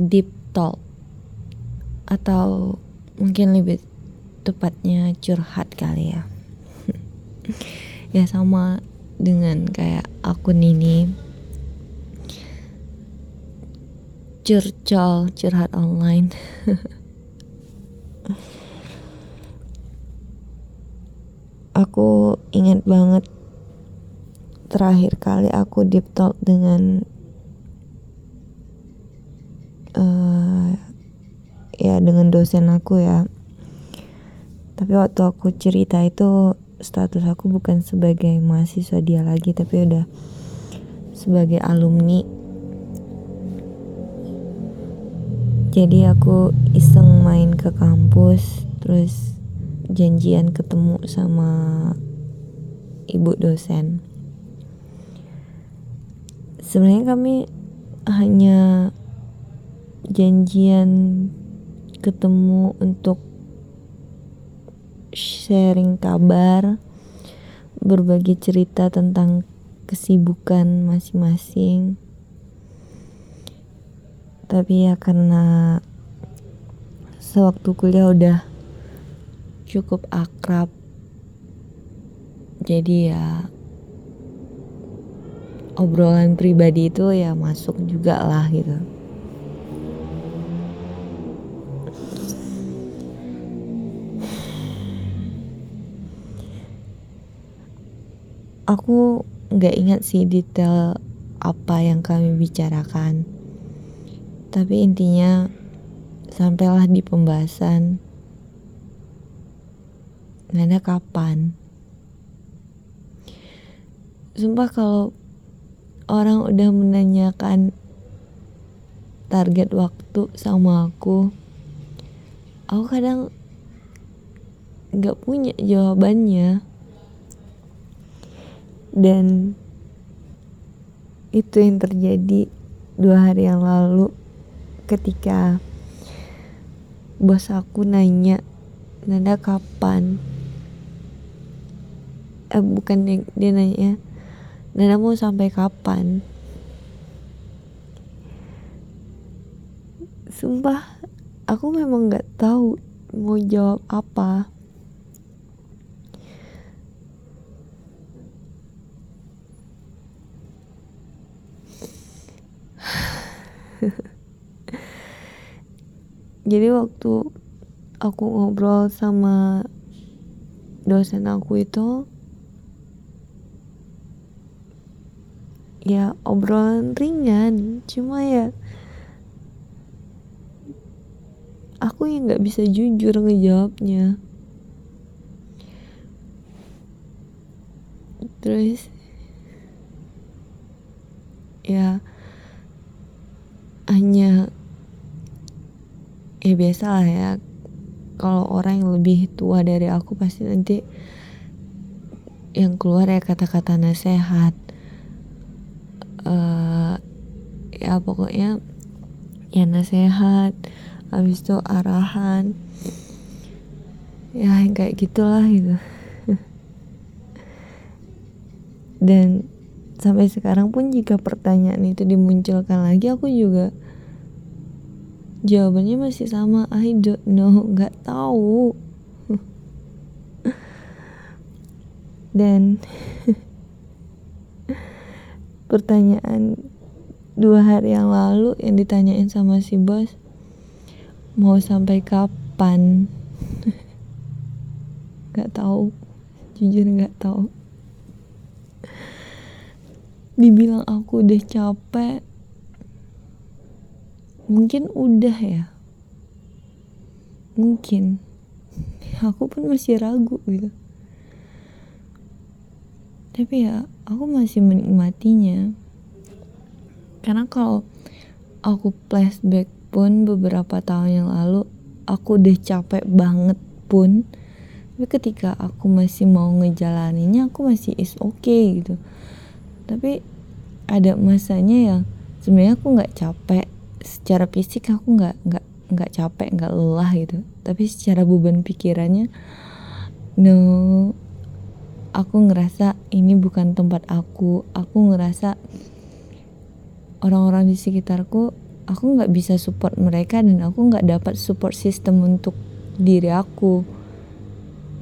deep talk. Atau mungkin lebih tepatnya curhat kali ya. Ya sama dengan kayak akun ini curcol curhat online. Aku ingat banget terakhir kali aku deep talk dengan uh, ya dengan dosen aku ya tapi waktu aku cerita itu status aku bukan sebagai mahasiswa dia lagi tapi udah sebagai alumni jadi aku iseng main ke kampus terus janjian ketemu sama ibu dosen. Sebenarnya kami hanya janjian ketemu untuk sharing kabar, berbagi cerita tentang kesibukan masing-masing. Tapi ya karena sewaktu kuliah udah cukup akrab jadi ya obrolan pribadi itu ya masuk juga lah gitu aku nggak ingat sih detail apa yang kami bicarakan tapi intinya sampailah di pembahasan Nada kapan? Sumpah kalau orang udah menanyakan target waktu sama aku, aku kadang nggak punya jawabannya. Dan itu yang terjadi dua hari yang lalu ketika bos aku nanya Nada kapan? Eh bukan dia, dia nanya Nana mau sampai kapan? Sumpah aku memang nggak tahu mau jawab apa jadi waktu aku ngobrol sama dosen aku itu ya obrolan ringan cuma ya aku yang nggak bisa jujur ngejawabnya. Terus ya hanya ya biasa lah ya kalau orang yang lebih tua dari aku pasti nanti yang keluar ya kata-kata nasihat uh, ya pokoknya ya nasihat habis itu arahan ya kayak gitulah gitu. Dan sampai sekarang pun jika pertanyaan itu dimunculkan lagi aku juga jawabannya masih sama. I don't know nggak tahu. Dan pertanyaan dua hari yang lalu yang ditanyain sama si bos mau sampai kapan? Nggak tahu jujur nggak tahu dibilang aku udah capek mungkin udah ya. Mungkin. Aku pun masih ragu gitu. Tapi ya aku masih menikmatinya. Karena kalau aku flashback pun beberapa tahun yang lalu aku udah capek banget pun. Tapi ketika aku masih mau ngejalaninnya aku masih is okay gitu tapi ada masanya yang sebenarnya aku nggak capek. Secara fisik aku nggak nggak nggak capek nggak lelah gitu. Tapi secara beban pikirannya no aku ngerasa ini bukan tempat aku. Aku ngerasa orang-orang di sekitarku aku nggak bisa support mereka dan aku nggak dapat support system untuk diri aku.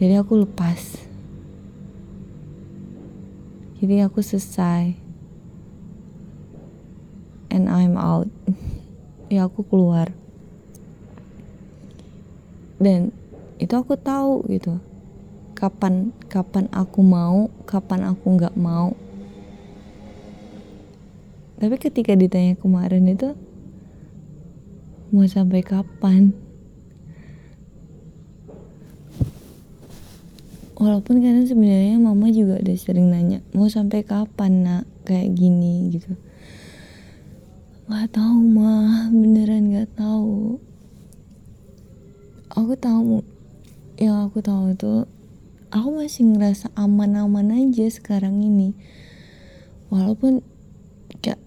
Jadi aku lepas jadi aku selesai. And I'm out. Ya aku keluar. Dan itu aku tahu gitu. Kapan kapan aku mau kapan aku nggak mau. Tapi ketika ditanya kemarin itu mau sampai kapan walaupun kadang sebenarnya mama juga udah sering nanya mau sampai kapan nak? Kayak gini gitu. Nggak tahu mah beneran nggak tahu. Aku tahu yang aku tahu itu aku masih ngerasa aman-aman aja sekarang ini. Walaupun kayak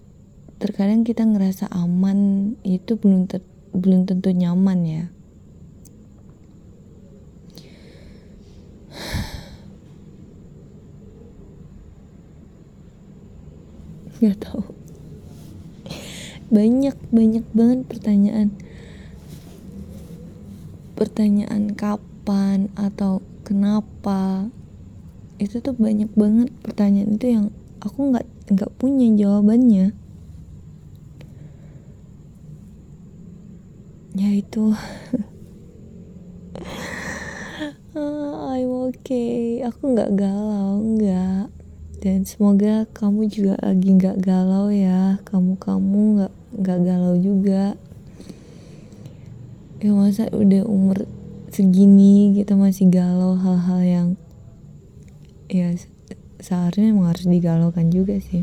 terkadang kita ngerasa aman itu belum ter, belum tentu nyaman ya nggak tahu. Banyak banyak banget pertanyaan. Pertanyaan kapan atau kenapa? Itu tuh banyak banget pertanyaan itu yang aku nggak nggak punya jawabannya. Ya itu. Ah, I'm okay. Aku nggak galau nggak dan semoga kamu juga lagi nggak galau ya. Kamu kamu nggak nggak galau juga. Ya masa udah umur segini kita masih galau hal-hal yang ya seharusnya emang harus digalaukan juga sih.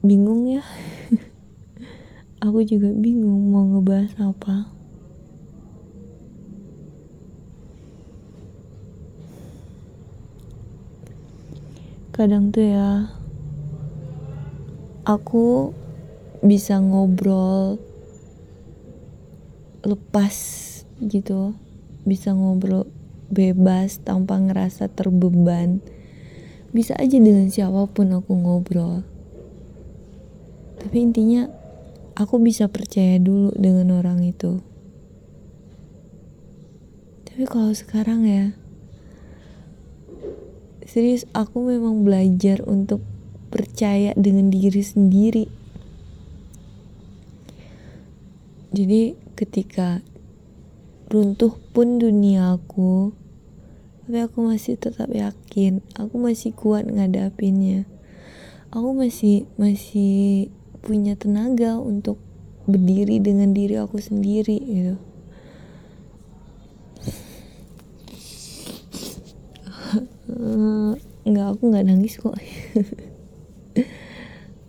Bingung ya? Aku juga bingung mau ngebahas apa kadang tuh ya aku bisa ngobrol lepas gitu bisa ngobrol bebas tanpa ngerasa terbeban. Bisa aja dengan siapa pun aku ngobrol. Tapi intinya aku bisa percaya dulu dengan orang itu. Tapi kalau sekarang ya serius aku memang belajar untuk percaya dengan diri sendiri. Jadi ketika runtuh pun dunia aku tapi aku masih tetap yakin aku masih kuat ngadapinnya. Aku masih masih punya tenaga untuk berdiri dengan diri aku sendiri gitu nggak aku nggak nangis kok.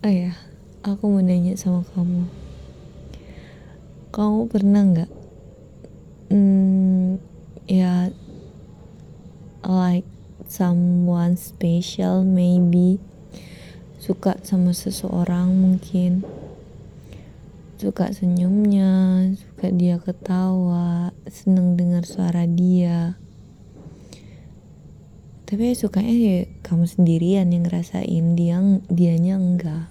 Oh ya aku mau nanya sama kamu. Kamu pernah nggak? Hmm, ya like someone special maybe suka sama seseorang mungkin. Suka senyumnya suka dia ketawa seneng dengar suara dia tapi ya sukanya ya kamu sendirian yang ngerasain dia dianya enggak.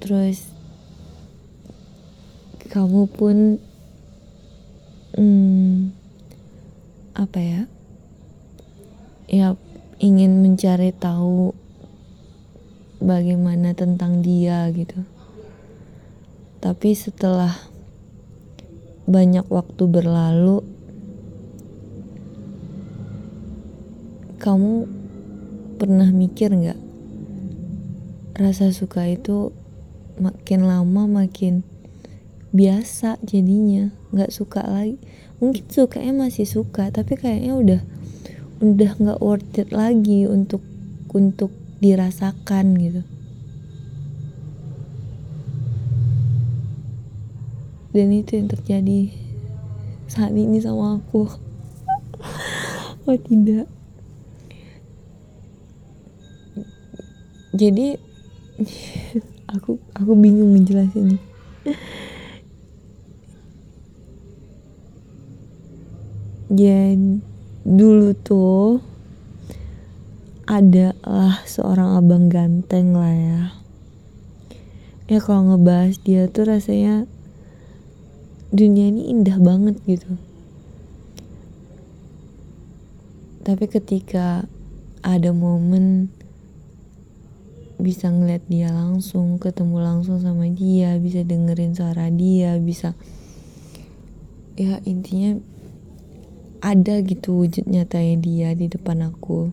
Terus kamu pun hmm, apa ya ya ingin mencari tahu bagaimana tentang dia gitu. Tapi setelah banyak waktu berlalu kamu pernah mikir nggak? Rasa suka itu makin lama makin biasa jadinya nggak suka lagi. Mungkin sukanya masih suka tapi kayaknya udah udah nggak worth it lagi untuk untuk dirasakan gitu. Dan itu yang terjadi saat ini sama aku. Oh tidak jadi aku aku bingung ngejelasinnya jadi dulu tuh adalah seorang abang ganteng lah ya. Ya kalau ngebahas dia tuh rasanya dunia ini indah banget gitu. Tapi ketika ada momen bisa ngeliat dia langsung ketemu langsung sama dia bisa dengerin suara dia bisa ya intinya ada gitu wujud nyatanya dia di depan aku.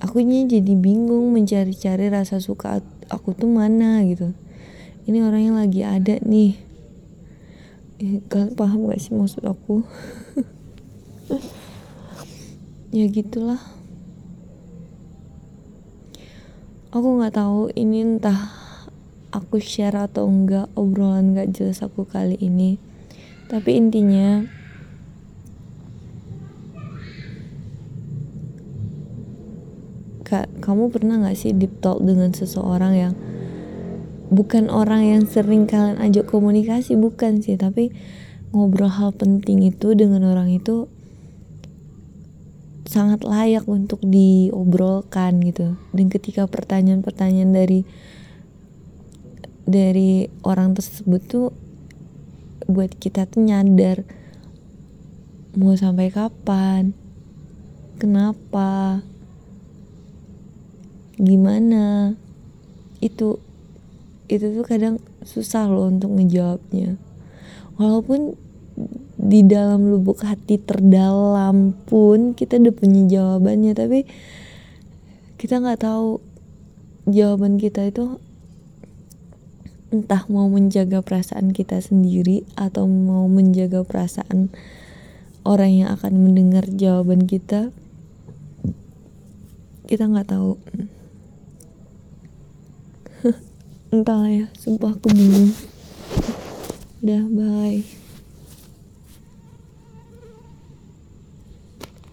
Akunya jadi bingung mencari-cari rasa suka aku tuh mana gitu. Ini orangnya lagi ada nih. Kalian paham gak sih maksud aku ya gitulah. Aku nggak tahu ini entah aku share atau enggak obrolan gak jelas aku kali ini. Tapi intinya kak kamu pernah gak sih deep talk dengan seseorang yang bukan orang yang sering kalian ajak komunikasi bukan sih tapi ngobrol hal penting itu dengan orang itu sangat layak untuk diobrolkan gitu. Dan ketika pertanyaan-pertanyaan dari dari orang tersebut tuh buat kita tuh nyadar mau sampai kapan? Kenapa? Gimana? Itu itu tuh kadang susah loh untuk ngejawabnya. Walaupun di dalam lubuk hati terdalam pun kita udah punya jawabannya tapi kita nggak tahu jawaban kita itu entah mau menjaga perasaan kita sendiri atau mau menjaga perasaan orang yang akan mendengar jawaban kita. Kita nggak tahu. Entahlah ya sumpah aku bingung. Udah bye